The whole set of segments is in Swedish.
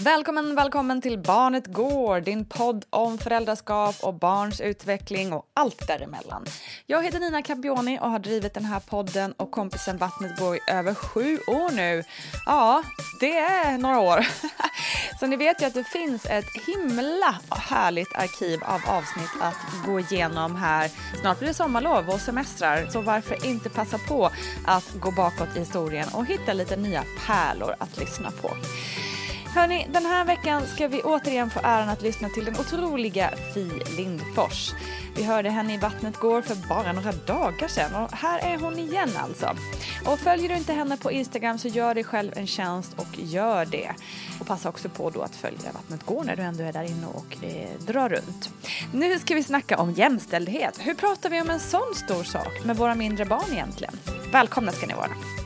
Välkommen, välkommen till Barnet Går, din podd om föräldraskap och barns utveckling och allt däremellan. Jag heter Nina Campioni och har drivit den här podden och kompisen Vattnet Går i över sju år nu. Ja, det är några år. Så ni vet ju att det finns ett himla härligt arkiv av avsnitt att gå igenom här. Snart blir det sommarlov och semestrar, så varför inte passa på att gå bakåt i historien och hitta lite nya pärlor att lyssna på. Hörni, den här veckan ska vi återigen få äran att lyssna till den otroliga Fi Lindfors. Vi hörde henne i Vattnet går för bara några dagar sedan och här är hon igen alltså. Och följer du inte henne på Instagram så gör dig själv en tjänst och gör det. Och passa också på då att följa Vattnet går när du ändå är där inne och eh, drar runt. Nu ska vi snacka om jämställdhet. Hur pratar vi om en sån stor sak med våra mindre barn egentligen? Välkomna ska ni vara.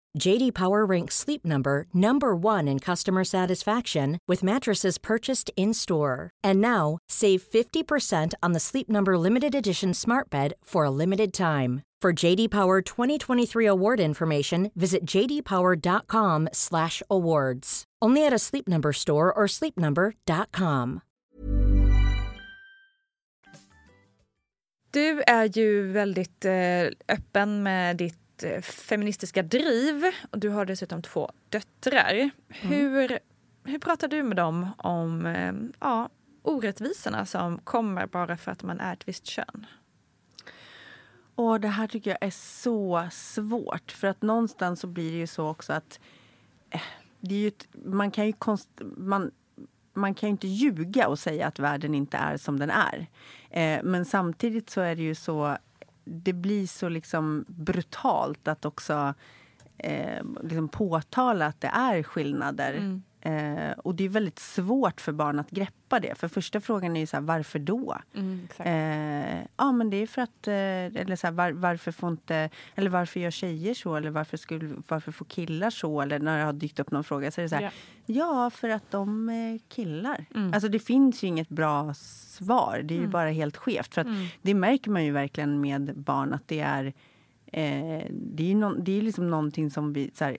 JD Power ranks Sleep Number number 1 in customer satisfaction with mattresses purchased in-store. And now, save 50% on the Sleep Number limited edition Smart Bed for a limited time. For JD Power 2023 award information, visit jdpower.com/awards. Only at a Sleep Number store or sleepnumber.com. Du är ju väldigt eh, öppen med ditt eh, feministiska driv och du har dessutom två döttrar. Hur, hur pratar du med dem om eh, ja, orättvisorna som kommer bara för att man är ett visst kön? Och det här tycker jag är så svårt. För att någonstans så blir det ju så också att eh, det är ju ett, man kan ju konst, man, man kan ju inte ljuga och säga att världen inte är som den är. Eh, men samtidigt så är det ju så, det blir så liksom brutalt att också eh, liksom påtala att det är skillnader. Mm. Eh, och det är väldigt svårt för barn att greppa det. För första frågan är ju så här, varför då? Mm. Eh, ja, men det är för att... Eh, eller så här, var, varför får inte... Eller varför gör tjejer så? Eller varför, skulle, varför får killar så? Eller när det har dykt upp någon fråga så är det så här, Ja. ja, för att de är killar. Mm. Alltså det finns ju inget bra svar. Det är ju bara helt skevt. För att Mm. det märker man ju verkligen med barn att det är... Eh, det är ju någon, det är liksom någonting som vi, så här,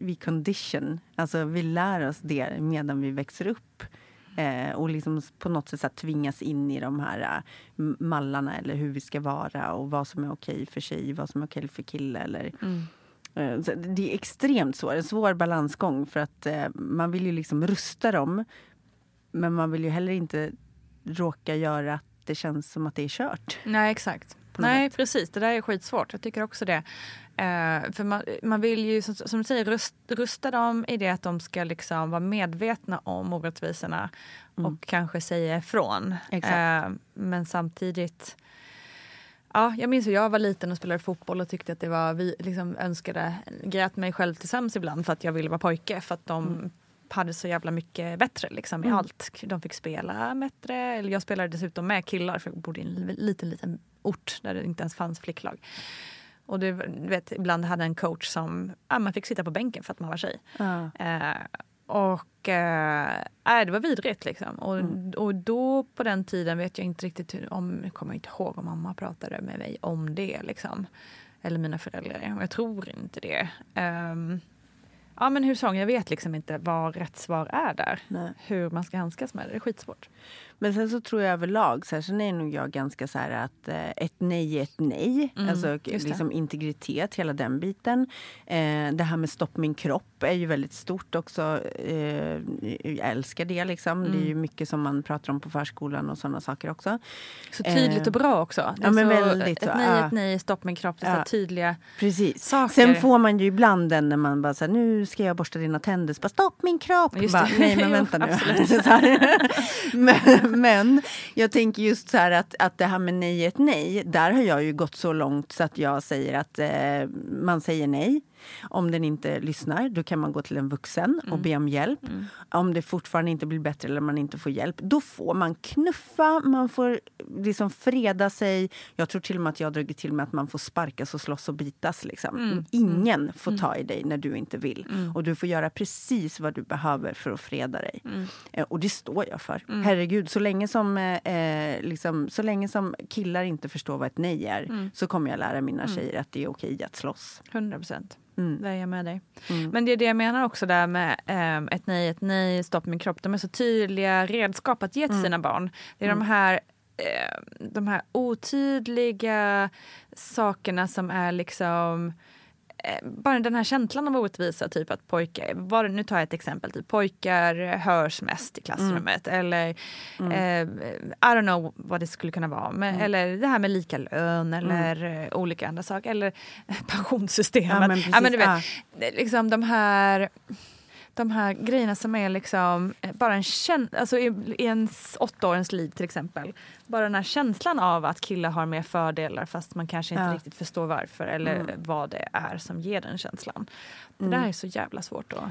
vi condition. Alltså vi lär oss det medan vi växer upp. Eh, och liksom på något sätt så här, tvingas in i de här eh, m- mallarna eller hur vi ska vara och vad som är okej för tjej, vad som är okej för kille. Eller, Mm. Eh, Det är extremt svårt, en svår balansgång för att eh, man vill ju liksom rusta dem. Men man vill ju heller inte råka göra att det känns som att det är kört. Nej, exakt. Nej, precis. Det där är skitsvårt. Jag tycker också det. Eh, för man, man vill ju, som, som du säger, rust, rusta dem i det att de ska liksom vara medvetna om orättvisorna och kanske säga ifrån. Mm. Eh, men samtidigt... Ja, jag minns hur jag var liten och spelade fotboll och tyckte att det var, vi liksom önskade, grät mig själv till sömns ibland för att jag ville vara pojke för att de Mm. Hade så jävla mycket bättre liksom, i allt. De fick spela bättre. Eller jag spelade dessutom med killar för jag bodde i en liten, liten ort där det inte ens fanns flicklag. Och det, du vet, ibland hade en coach som ja, man fick sitta på bänken för att man var tjej. Ja. Eh, och eh, det var vidrigt liksom. Och, och då på den tiden vet jag inte riktigt hur, om, jag kommer inte ihåg om mamma pratade med mig om det liksom. Eller mina föräldrar. Jag tror inte det. Ehm, ja men hur jag vet liksom inte vad rätt svar är där. Nej. Hur man ska handskas med det. Det är skitsvårt. Men sen så tror jag överlag, så här, sen är nog jag ganska så här att eh, ett nej är ett nej. alltså Mm, det. liksom integritet, hela den biten. Eh, det här med stopp min kropp är ju väldigt stort också. Eh, jag älskar det liksom. Det är ju Mm. mycket som man pratar om på förskolan och sådana saker också. Så tydligt Eh, och bra också. Ja, men så, väldigt ett så, nej, ja. ett nej, stopp min kropp. Det är så Ja. tydliga Precis. saker. Sen får man ju ibland den när man bara säger nu ska jag borsta dina tänder. Så bara, Stopp min kropp! Bara. Nej men Jo, vänta nu. Så men, men jag tänker just så här att, att det här med nej är ett nej. Där har jag ju gått så långt så att jag säger att eh, man säger nej. Om den inte lyssnar, då kan man gå till en vuxen och be om hjälp. Om det fortfarande inte blir bättre eller man inte får hjälp, då får man knuffa, man får liksom freda sig. Jag tror till och med att jag dragit till med att man får sparkas och slåss och bitas. Liksom. Ingen får ta i dig när du inte vill. Och du får göra precis vad du behöver för att freda dig. Eh, och det står jag för. Herregud, så länge som, eh, eh, liksom, så länge som killar inte förstår vad ett nej är så kommer jag lära mina tjejer att det är okej att slåss. 100 procent. Mm. Där är jag med dig. Men det är det jag menar också där med ehm, ett nej, ett nej, stopp min kropp. De är så tydliga redskap att ge till sina barn. Det är de här eh, de här otydliga sakerna som är liksom bara den här känslan av orättvisa, typ att pojkar, var, nu tar jag ett exempel, typ pojkar hörs mest i klassrummet eller eh, I don't know vad det skulle kunna vara, men, eller det här med lika lön eller eh, olika andra saker, eller pensionssystemet. Ja, men precis. men du vet, Ja. liksom de här de här grejerna som är liksom eh, bara en känsla, alltså i, i ens åttaårings liv till exempel. Bara den här känslan av att killar har mer fördelar fast man kanske inte Ja. riktigt förstår varför eller vad det är som ger den känslan. Det där är så jävla svårt att...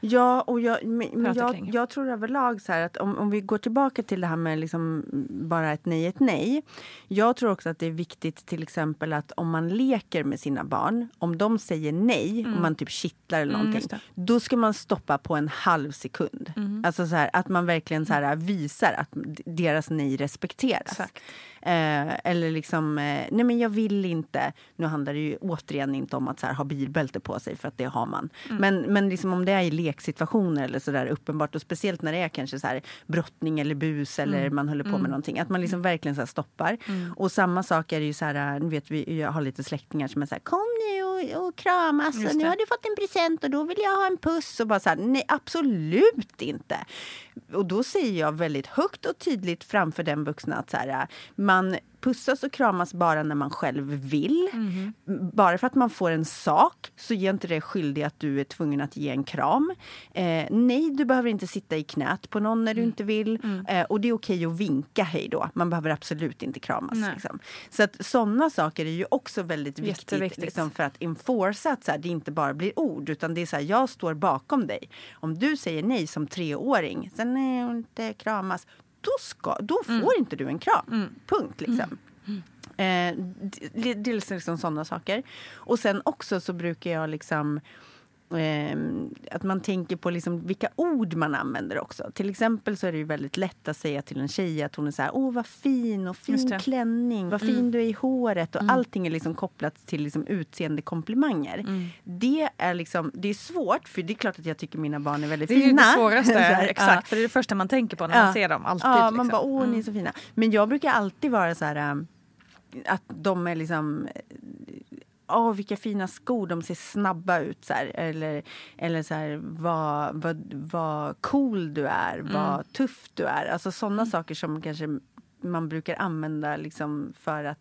Ja, och jag, men, jag, jag tror överlag så att om, om vi går tillbaka till det här med liksom bara ett nej, ett nej. Jag tror också att det är viktigt till exempel att om man leker med sina barn, om de säger nej, om man typ kittlar eller någonting, Mm. just det. då ska man stoppa på en halv sekund. Mm. Alltså så här, att man verkligen så här visar att deras nej respekteras. Exakt. Eh, eller liksom, eh, nej men jag vill inte. Nu handlar det ju återigen inte om att så här, ha bilbälte på sig för att det har man. Men, men liksom om det är i leksituationer eller sådär uppenbart och speciellt när det är kanske så här brottning eller bus eller man håller på med någonting. Att man liksom verkligen så här stoppar. Och samma sak är det ju så här, nu vet vi, jag har lite släktingar som är så här, kom nu och, och kramas och nu har du fått en present och då vill jag ha en puss. Och bara så här, nej absolut inte. Och då säger jag väldigt högt och tydligt framför den vuxna att så här, man pussas och kramas bara när man själv vill. Mhm. Bara för att man får en sak så ger inte det skyldig att du är tvungen att ge en kram. Eh, nej, du behöver inte sitta i knät på någon när Mm. du inte vill. Eh, och det är okej att vinka hej då. Man behöver absolut inte kramas. Liksom. Så att sådana saker är ju också väldigt viktigt. Liksom, för att enforca att så här, det inte bara blir ord utan det är så här, jag står bakom dig. Om du säger nej som treåring, sen nej, inte kramas. Då, ska, då får Mm. inte du en kram. Punkt liksom. Eh, det, det är liksom sådana saker. Och sen också så brukar jag liksom eh, att man tänker på liksom vilka ord man använder också. Till exempel så är det ju väldigt lätt att säga till en tjej att hon är så här, åh vad fin och fin. Mm. klänning, vad fin du är i håret och allting är liksom kopplat till liksom utseendekomplimanger. Mm. Det är liksom, det är svårt för det är klart att jag tycker mina barn är väldigt Det är ju fina. det svåraste, här, exakt. ja. För det är det första man tänker på när Ja. man ser dem. Alltid. Ja, liksom. man bara, åh ni är så fina. Men jag brukar alltid vara så här, ähm, att de är liksom, åh vilka fina skor, de ser snabba ut. Så här. Eller, eller så här, vad, vad, vad cool du är, vad tuff du är. Alltså sådana saker som kanske man brukar använda liksom för att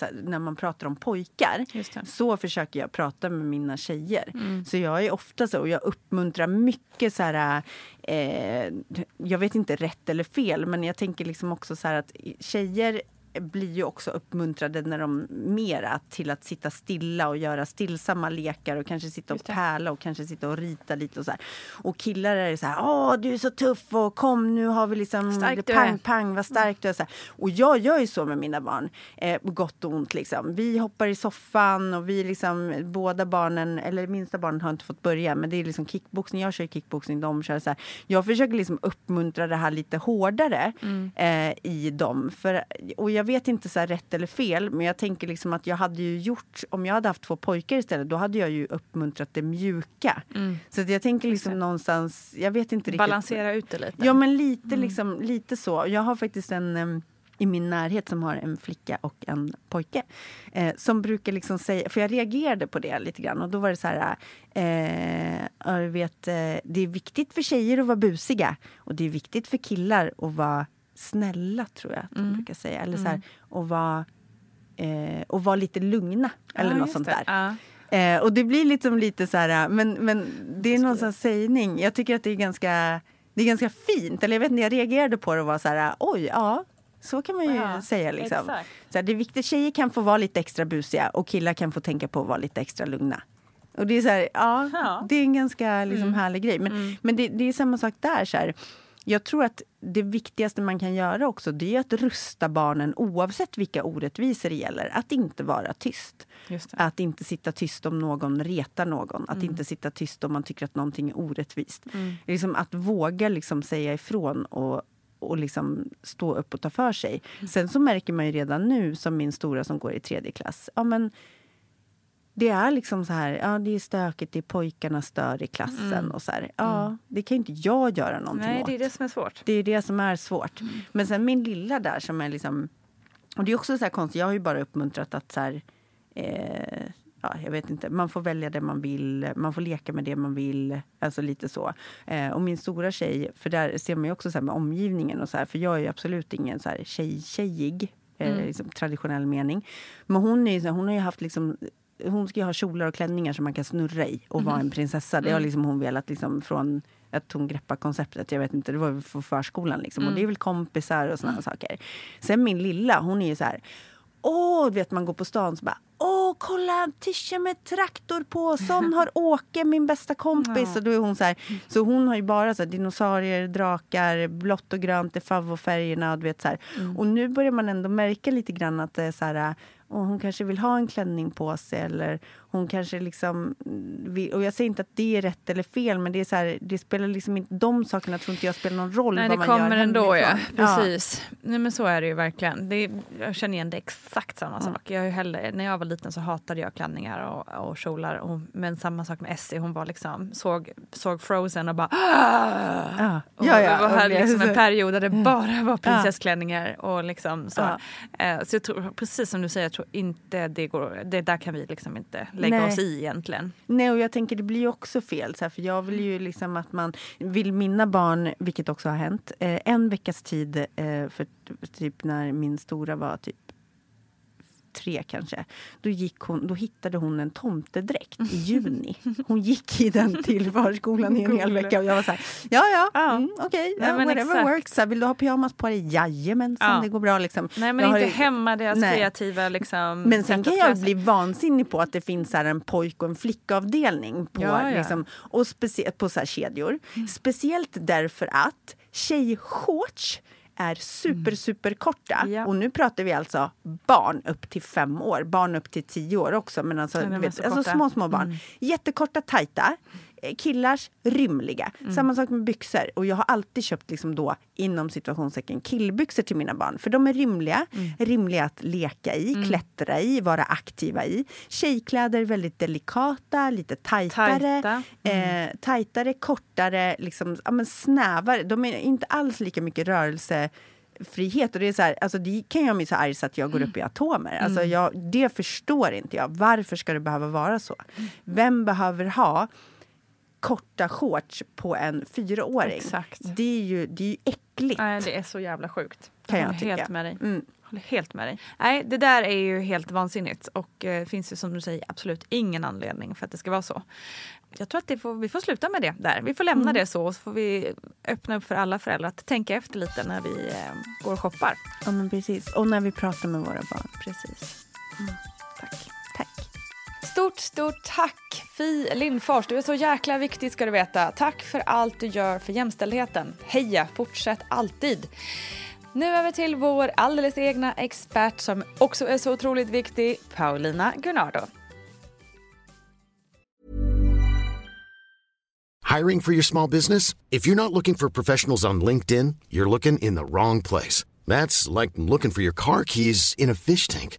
här, när man pratar om pojkar. Så försöker jag prata med mina tjejer. Så jag är ofta så, och jag uppmuntrar mycket så här, eh, jag vet inte rätt eller fel, men jag tänker liksom också så här att tjejer blir ju också uppmuntrade när de mera till att sitta stilla och göra stillsamma lekar och kanske sitta och pärla och kanske sitta och rita lite och så här. Och killar är så här, åh du är så tuff och kom nu har vi liksom Stark pang är." pang vad stark du är. Så här. Och jag gör ju så med mina barn, eh, gott och ont liksom. Vi hoppar i soffan och vi liksom, båda barnen, eller minsta barnen har inte fått börja, men det är liksom kickboxning, jag kör kickboxning, de kör så här. Jag försöker liksom uppmuntra det här lite hårdare eh, i dem. För, och jag vet inte så här rätt eller fel, men jag tänker liksom att jag hade ju gjort, om jag hade haft två pojkar istället, då hade jag ju uppmuntrat det mjuka. Så att jag tänker liksom någonstans, jag vet inte riktigt. Balansera ut det lite. Ja, men lite, liksom, lite så. Jag har faktiskt en i min närhet som har en flicka och en pojke. Eh, som brukar liksom säga, för jag reagerade på det lite grann och då var det så här, eh, jag vet, eh, det är viktigt för tjejer att vara busiga och det är viktigt för killar att vara snälla tror jag att de brukar säga. Eller så här, och vara, eh, och vara lite lugna eller Ja, något sånt det. där. Ja. Eh, och det blir liksom lite så här, men, men det är någon sån sägning. Jag tycker att det är ganska, det är ganska fint. Eller jag vet inte, jag reagerade på det och var så här, oj, ja. Så kan man ju Ja, säga. Liksom. Så här, det är viktigt, tjejer kan få vara lite extra busiga och killar kan få tänka på att vara lite extra lugna. Och det är så här, ja, det är en ganska liksom, Mm. härlig grej. Men, men det, det är samma sak där. Så här. Jag tror att det viktigaste man kan göra också det är att rusta barnen oavsett vilka orättvisor det gäller. Att inte vara tyst. Att inte sitta tyst om någon retar någon. Att inte sitta tyst om man tycker att någonting är orättvist. Liksom att våga liksom säga ifrån och, och liksom stå upp och ta för sig. Sen så märker man ju redan nu, som min stora som går i tredje klass. Ja, men det är liksom så här, ja det är stökigt, det är pojkarna stör i klassen. och så här, ja, Det kan ju inte jag göra någonting Nej, åt. det är det som är svårt. Det är det som är svårt. Mm. Men sen min lilla där som är liksom... Och det är också så här konstigt, jag har ju bara uppmuntrat att så här... Eh, ja, jag vet inte, man får välja det man vill, man får leka med det man vill. Alltså lite så. Eh, och min stora tjej, för där ser man ju också så med omgivningen och så här, för jag är ju absolut ingen så här tjej, tjejig. Eh, liksom, traditionell mening. Men hon, är, hon har ju haft liksom hon ska ha kjolar och klänningar som man kan snurra i och vara en prinsessa. Det har liksom hon velat liksom från att hon greppar konceptet. Jag vet inte, det var för förskolan liksom. Och det är väl kompisar och såna saker. Sen min lilla, hon är ju så här. Åh, vet man går på stan så bara Åh, kolla tisha med traktor på. Sån har Åke, min bästa kompis. Och då är hon så här. Så hon har ju bara så här, dinosaurier, drakar, blått och grönt är favvofärgerna. Du vet, så här. Och nu börjar man ändå märka lite grann att det är så här och hon kanske vill ha en klänning på sig eller hon kanske liksom vill, och jag säger inte att det är rätt eller fel men det är så här, det spelar liksom inte, de sakerna tror inte jag spelar någon roll Nej, det kommer ändå, ja. Precis. Nej, men så är det ju verkligen. Det jag känner igen det exakt samma sak. Jag heller, när jag var liten så hatade jag klänningar och, och kjolar. Och, men samma sak med Essie, hon var liksom, såg, såg Frozen och bara Ja, och ja, ja. det var liksom en period där det bara var prinsessklänningar. Och liksom så. Ja. Eh, så jag tror, precis som du säger, inte det går, det där kan vi liksom inte lägga Nej. oss i egentligen. Nej, och jag tänker det blir också fel. Så här, för jag vill ju liksom att man vill mina barn, vilket också har hänt, eh, en veckas tid eh, för typ när min stora var typ tre kanske. Då, gick hon, då hittade hon en tomtedräkt i juni. Hon gick i den till förskolan i en hel vecka och jag var så här, ja ja, Ja. mm, okej, Nej, ja, whatever exakt. works. Här, vill du ha pyjamas på dig? Jajamensan, Ja. det går bra liksom. Nej men Jag har inte ju- hämma deras Nej. kreativa liksom, Men sen kan jag bli vansinnig på att det finns här en pojk och en flickavdelning på, Ja, ja. Liksom, och specie- på så här kedjor. Speciellt därför att tjejshorts är super, super korta. Ja. Och nu pratar vi alltså barn upp till fem år, barn upp till tio år också. Men alltså, vet, så alltså små, små barn. Jättekorta, tajta. Killars rymliga. Samma sak med byxor. Och jag har alltid köpt liksom då, inom situationstecken killbyxor till mina barn. För de är rymliga. Rimliga att leka i, klättra i, vara aktiva i. Tjejkläder är väldigt delikata, lite tajtare. Tajta. Eh, tajtare, kortare, liksom, ja, men snävare. De är inte alls lika mycket rörelse frihet. Och det, är så här, alltså det kan göra mig så arg så att jag går upp i atomer. Alltså Mm. jag, det förstår inte jag. Varför ska det behöva vara så? Vem behöver ha korta shorts på en fyraåring? Exakt. Det är ju, det är ju äckligt. Nej, det är så jävla sjukt. Kan jag håller tycka. helt med dig. Mm. Håller helt med dig. Nej, det där är ju helt vansinnigt och eh, finns ju som du säger absolut ingen anledning för att det ska vara så. Jag tror att får, vi får sluta med det där. Vi får lämna Mm. det så och så får vi öppna upp för alla föräldrar att tänka efter lite när vi eh, går och shoppar. Ja, men precis. Och när vi pratar med våra barn. Precis. Tack. Stort, stort tack Fi Lindfors. Du är så jäkla viktig ska du veta. Tack för allt du gör för jämställdheten. Heja, fortsätt alltid. Nu över till vår alldeles egna expert som också är så otroligt viktig, Paulina Gunnardo. Hiring for your small business? If you're not looking for professionals on LinkedIn, you're looking in the wrong place. That's like looking for your car keys in a fish tank.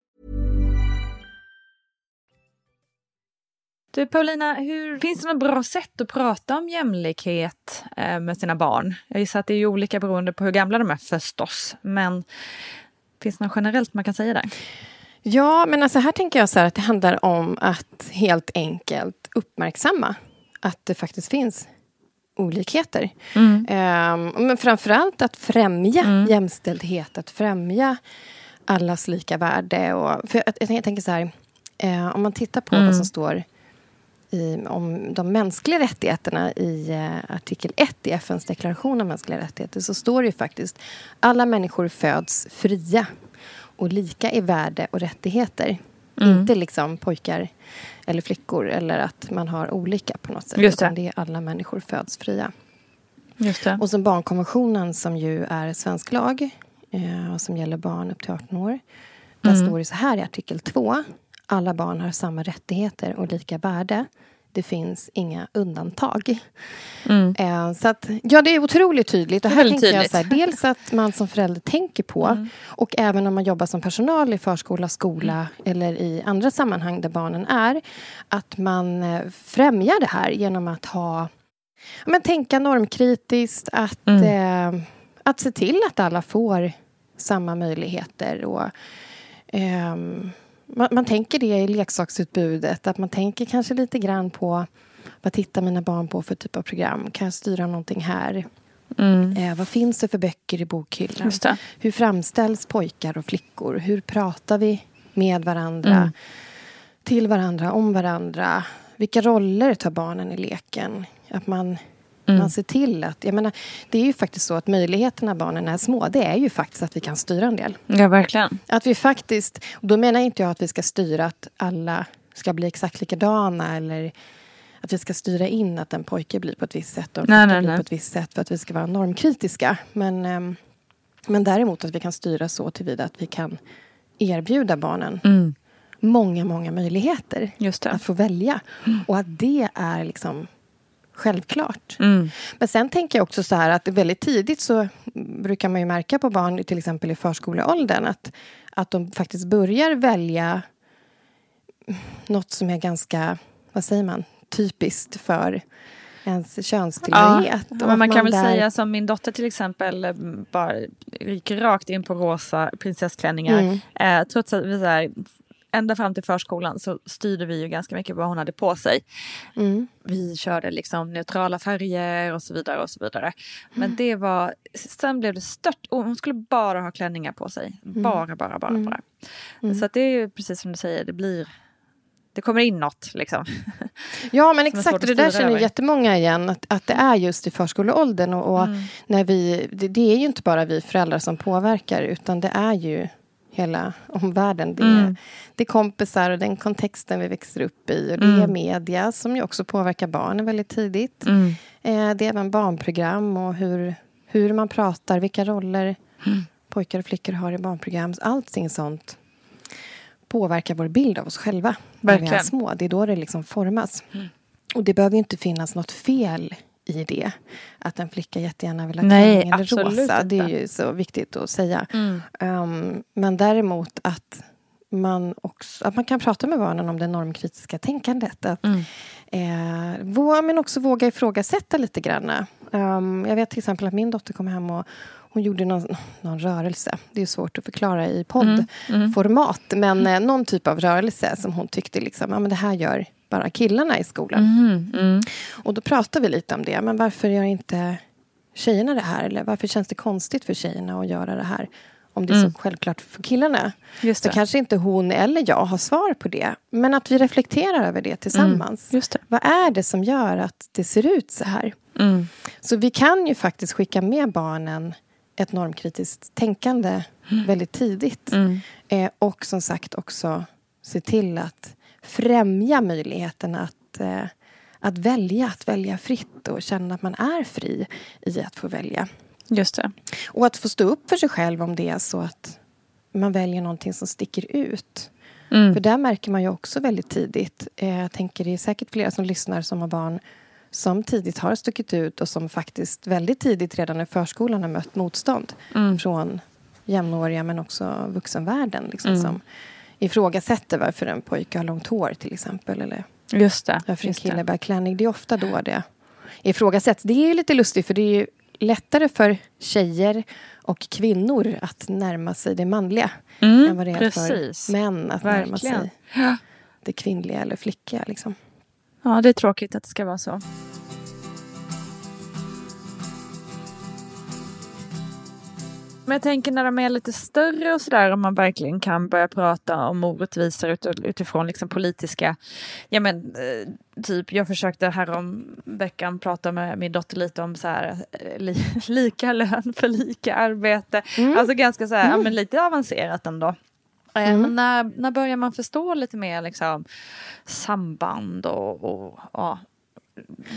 Du Paulina, hur, finns det något bra sätt att prata om jämlikhet eh, med sina barn? Jag gissar att det är olika beroende på hur gamla de är förstås. Men finns det något generellt man kan säga där? Ja, men alltså här tänker jag så här att det handlar om att helt enkelt uppmärksamma att det faktiskt finns olikheter. Ehm, men framförallt att främja jämställdhet, att främja allas lika värde. Och, för jag, jag tänker så här, eh, om man tittar på vad som står i, om de mänskliga rättigheterna i eh, artikel 1 i FNs deklaration om mänskliga rättigheter så står det ju faktiskt alla människor föds fria och lika i värde och rättigheter. Inte liksom pojkar eller flickor eller att man har olika på något sätt. Just det. utan det är alla människor föds fria. Just det. Och som barnkonventionen som ju är svensk lag eh, och som gäller barn upp till 18 år. Där står det så här i artikel 2. Alla barn har samma rättigheter och lika värde. Det finns inga undantag. Eh, så att, ja, det är otroligt tydligt. Och här tänker jag tydligt. så här, dels att man som förälder tänker på och även om man jobbar som personal i förskola, skola eller i andra sammanhang där barnen är att man eh, främjar det här genom att ha men tänka normkritiskt, att, eh, att se till att alla får samma möjligheter. Och, ehm, man, man tänker det i leksaksutbudet. Att man tänker kanske lite grann på vad tittar mina barn på för typ av program? Kan jag styra någonting här? Mm. Eh, vad finns det för böcker i bokhyllan? Hur framställs pojkar och flickor? Hur pratar vi med varandra? Mm. Till varandra, om varandra? Vilka roller tar barnen i leken? Att man, Mm. man ser till att... Jag menar, det är ju faktiskt så att möjligheterna barnen är små, det är ju faktiskt att vi kan styra en del. Ja, verkligen. Att vi faktiskt... och Då menar inte jag att vi ska styra att alla ska bli exakt likadana eller att vi ska styra in att en pojke blir på ett visst sätt och en flicka blir nej. på ett visst sätt för att vi ska vara normkritiska. Men, ehm, men däremot att vi kan styra så tillvida att vi kan erbjuda barnen Mm. många, många möjligheter att få välja. Och att det är liksom självklart. Mm. Men sen tänker jag också så här att väldigt tidigt så brukar man ju märka på barn till exempel i förskoleåldern att, att de faktiskt börjar välja något som är ganska, vad säger man, typiskt för ens könstillhörighet. Men att man kan väl där- säga som min dotter till exempel bara gick rakt in på rosa prinsessklänningar. Mm. Eh, trots att vi så här, ända fram till förskolan så styrde vi ju ganska mycket vad hon hade på sig. Mm. Vi körde liksom neutrala färger och så vidare och så vidare. Men det var, sen blev det stört. Och hon skulle bara ha klänningar på sig. Bara, bara, bara, Mm. bara. Mm. Så det är ju precis som du säger, det blir det kommer in något liksom. Ja, men exakt. det där känner över. jättemånga igen. Att, att det är just i förskoleåldern. Och, och Mm. när vi, det, det är ju inte bara vi föräldrar som påverkar. Utan det är ju hela omvärlden. Det, är, Mm. det är kompisar och den kontexten vi växer upp i. Och det är Mm. media som ju också påverkar barnen väldigt tidigt. Mm. Eh, det är även barnprogram och hur, hur man pratar. Vilka roller Mm. pojkar och flickor har i barnprogram. Allting sånt påverkar vår bild av oss själva när vi är Verkligen. Mm. små. Det är då det liksom formas. Och det behöver ju inte finnas något fel i det. Att en flicka jättegärna vill ha klänning eller rosa. Det är ju så viktigt att säga. Mm. Um, men däremot att man, också, att man kan prata med barnen om det normkritiska tänkandet. Att, Mm. eh, vå- men också våga ifrågasätta lite grann. Um, jag vet till exempel att min dotter kom hem och hon gjorde någon, någon rörelse. Det är svårt att förklara i Mm. poddformat. Men eh, någon typ av rörelse som hon tyckte liksom, ja, men det här gör bara killarna i skolan. Mm. Mm. Och då pratade vi lite om det. Men varför gör inte tjejerna det här? Eller varför känns det konstigt för tjejerna att göra det här? Om det är Mm. så självklart för killarna. Just Så det. kanske inte hon eller jag har svar på det. Men att vi reflekterar över det tillsammans. Mm. Det. Vad är det som gör att det ser ut så här? Mm. Så vi kan ju faktiskt skicka med barnen ett normkritiskt tänkande väldigt tidigt. Mm. Eh, och som sagt också se till att främja möjligheten att, eh, att välja, att välja fritt och känna att man är fri i att få välja. Just det. Och att få stå upp för sig själv om det är så att man väljer någonting som sticker ut. Mm. För där märker man ju också väldigt tidigt, eh, jag tänker det är säkert flera som lyssnar som har barn som tidigt har stuckit ut och som faktiskt väldigt tidigt redan i förskolan har mött motstånd Mm. från jämnåriga men också vuxenvärlden. Liksom, Mm. Som ifrågasätter varför en pojke har långt hår till exempel. Eller Just det. varför en kille det. bär klänning. Det är ofta då det ifrågasätts. Det är ju lite lustigt för det är ju lättare för tjejer och kvinnor att närma sig det manliga Mm, än vad det är precis. för män att närma Verkligen. sig Ja. det kvinnliga eller flickiga. Liksom. ja, det är tråkigt att det ska vara så. Men jag tänker när de är lite större och sådär om man verkligen kan börja prata om orättvisor ut, utifrån liksom politiska, ja men eh, typ jag försökte härom veckan prata med min dotter lite om så här eh, li, lika lön för lika arbete. Alltså ganska så här, ja, men lite avancerat ändå. Eh, Mm. Men när, när börjar man förstå lite mer liksom, samband och, och ja,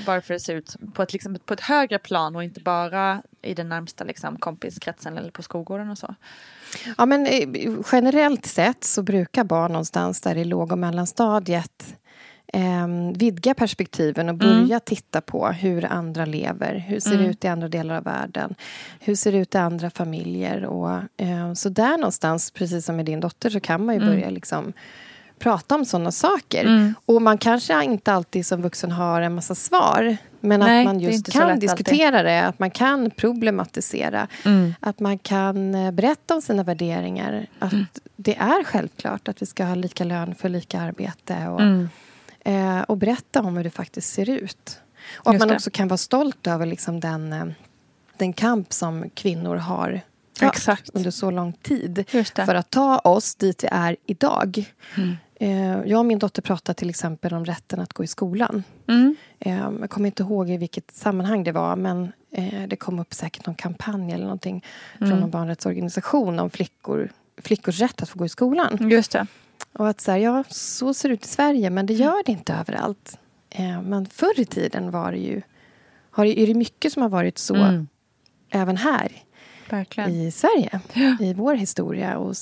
varför det ser ut på ett, liksom, på ett högre plan och inte bara i den närmsta liksom, kompiskretsen eller på skolgården och så. Ja, men, eh, generellt sett så brukar barn någonstans där i låg och mellanstadiet eh, vidga perspektiven och börja titta på hur andra lever. Hur ser det Mm. ut i andra delar av världen? Hur ser det ut i andra familjer? Och, eh, så där någonstans, precis som med din dotter, så kan man ju Mm. börja liksom prata om sådana saker. Mm. Och man kanske inte alltid som vuxen har en massa svar. Men Nej, att man just kan diskutera det, att man kan problematisera. Mm. Att man kan eh, berätta om sina värderingar. Att Mm. det är självklart att vi ska ha lika lön för lika arbete. Och, Mm. eh, och berätta om hur det faktiskt ser ut. Och att man det. också kan vara stolt över liksom den, eh, den kamp som kvinnor har fört Exakt. under så lång tid. För att ta oss dit vi är idag. Mm. Eh, jag och min dotter pratar till exempel om rätten att gå i skolan. Mm. Eh, jag kommer inte ihåg i vilket sammanhang det var men eh, det kom upp säkert någon kampanj eller någonting Mm. från någon barnrättsorganisation om flickor, flickors rätt att få gå i skolan. Just det. Och att så här, ja, så ser det ut i Sverige men det gör det inte överallt. Men förr i tiden var det ju, har det, är det mycket som har varit så Mm. även här Verkligen. i Sverige. I vår historia och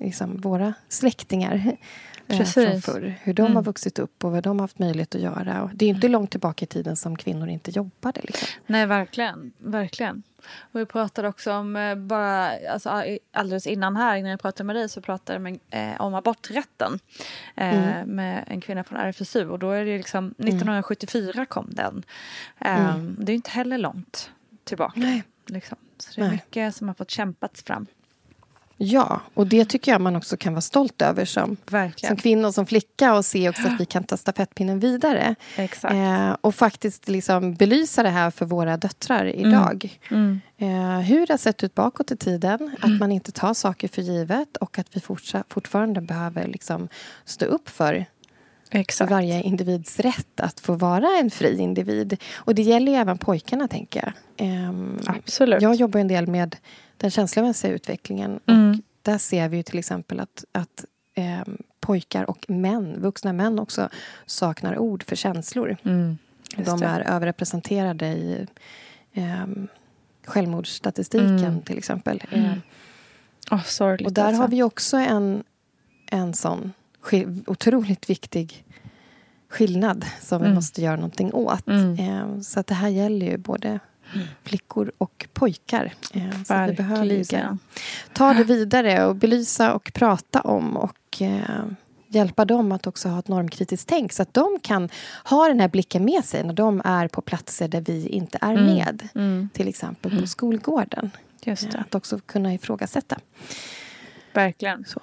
liksom, våra släktingar eh, från Precis. förr. Hur de Mm. har vuxit upp och vad de har haft möjlighet att göra. Och det är inte långt tillbaka i tiden som kvinnor inte jobbade. Liksom. Nej, verkligen. verkligen. Och vi pratade också om, eh, bara alltså, alldeles innan här, innan jag pratade med dig, så pratade med, eh, om aborträtten eh, Mm. med en kvinna från RFSU. Och då är det liksom, 1974 kom den. Eh, Mm. Det är inte heller långt tillbaka. Nej. Liksom. Så det är Nej. mycket som har fått kämpats fram. Ja, och det tycker jag man också kan vara stolt över som, Verkligen. som kvinna och som flicka och se också att vi kan ta stafettpinnen vidare. Eh, och faktiskt liksom belysa det här för våra döttrar idag. Mm. Eh, hur det har sett ut bakåt i tiden. Att man inte tar saker för givet och att vi fortfarande behöver liksom stå upp för Exakt. varje individs rätt att få vara en fri individ. Och det gäller ju även pojkarna, tänker jag. Ehm, Absolut. jag jobbar en del med den känslomässiga utvecklingen. Mm. Och där ser vi ju till exempel att, att ehm, pojkar och män, vuxna män också, saknar ord för känslor. Mm. De är överrepresenterade i um, självmordsstatistiken Mm. till exempel. Mm. Åh, sorgligt och där alltså. har vi också en, en sån otroligt viktig skillnad som vi Mm. måste göra någonting åt. Ehm, så att det här gäller ju både flickor och pojkar. Ehm, så vi behöver ta det vidare och belysa och prata om och eh, hjälpa dem att också ha ett normkritiskt tänk så att de kan ha den här blicken med sig när de är på platser där vi inte är Mm. med. Mm. Till exempel på skolgården. Just Eh, det. Att också kunna ifrågasätta. Verkligen. Så.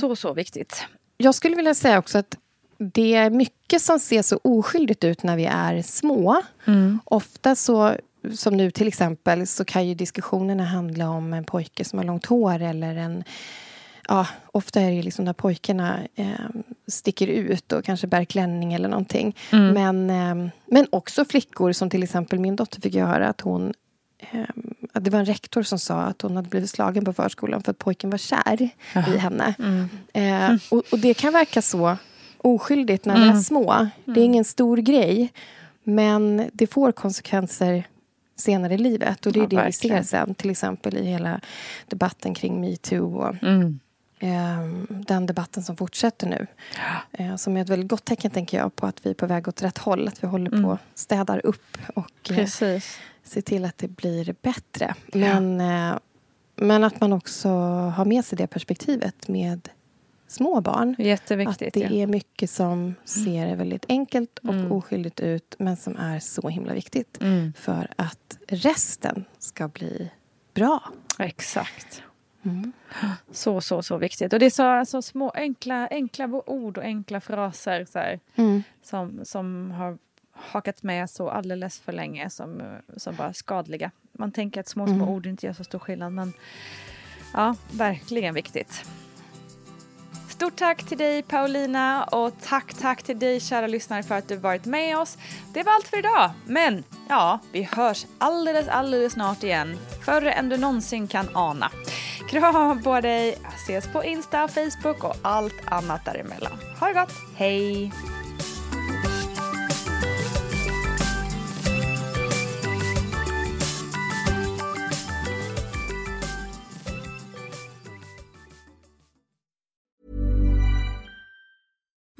Så, så viktigt. Jag skulle vilja säga också att det är mycket som ser så oskyldigt ut när vi är små. Mm. Ofta så, som nu till exempel, så kan ju diskussionerna handla om en pojke som har långt hår eller en... Ja, ofta är det liksom när pojkarna eh, sticker ut och kanske bär klänning eller någonting. Mm. Men, eh, men också flickor som till exempel min dotter fick jag höra att hon eh, att det var en rektor som sa att hon hade blivit slagen på förskolan för att pojken var kär i henne. Mm. Eh, och, och det kan verka så oskyldigt när vi är Mm. små. Det är ingen stor grej. Men det får konsekvenser senare i livet. Och det är Ja, det vi ser verkligen. sen. Till exempel i hela debatten kring metoo. Och, Mm. ehm, den debatten som fortsätter nu. Eh, som är ett väldigt gott tecken tänker jag på att vi är på väg åt rätt håll. Att vi håller på Mm. städar upp. Och eh, ser till att det blir bättre. Men, eh, men att man också har med sig det perspektivet med små barn. Jätteviktigt. Att det ja. är mycket som ser väldigt enkelt och Mm. oskyldigt ut men som är så himla viktigt Mm. för att resten ska bli bra. Exakt. Mm. Så, så, så viktigt. Och det är så, så små enkla, enkla ord och enkla fraser så här, Mm. som, som har hakat med så alldeles för länge som, som bara skadliga. Man tänker att små, små Mm. ord inte gör så stor skillnad men ja, verkligen viktigt. Stort tack till dig Paulina och tack tack till dig kära lyssnare för att du varit med oss. Det var allt för idag, men ja, vi hörs alldeles alldeles snart igen. Förr än du någonsin kan ana. Kram på dig, ses på Insta, Facebook och allt annat däremellan. Ha det gott, hej!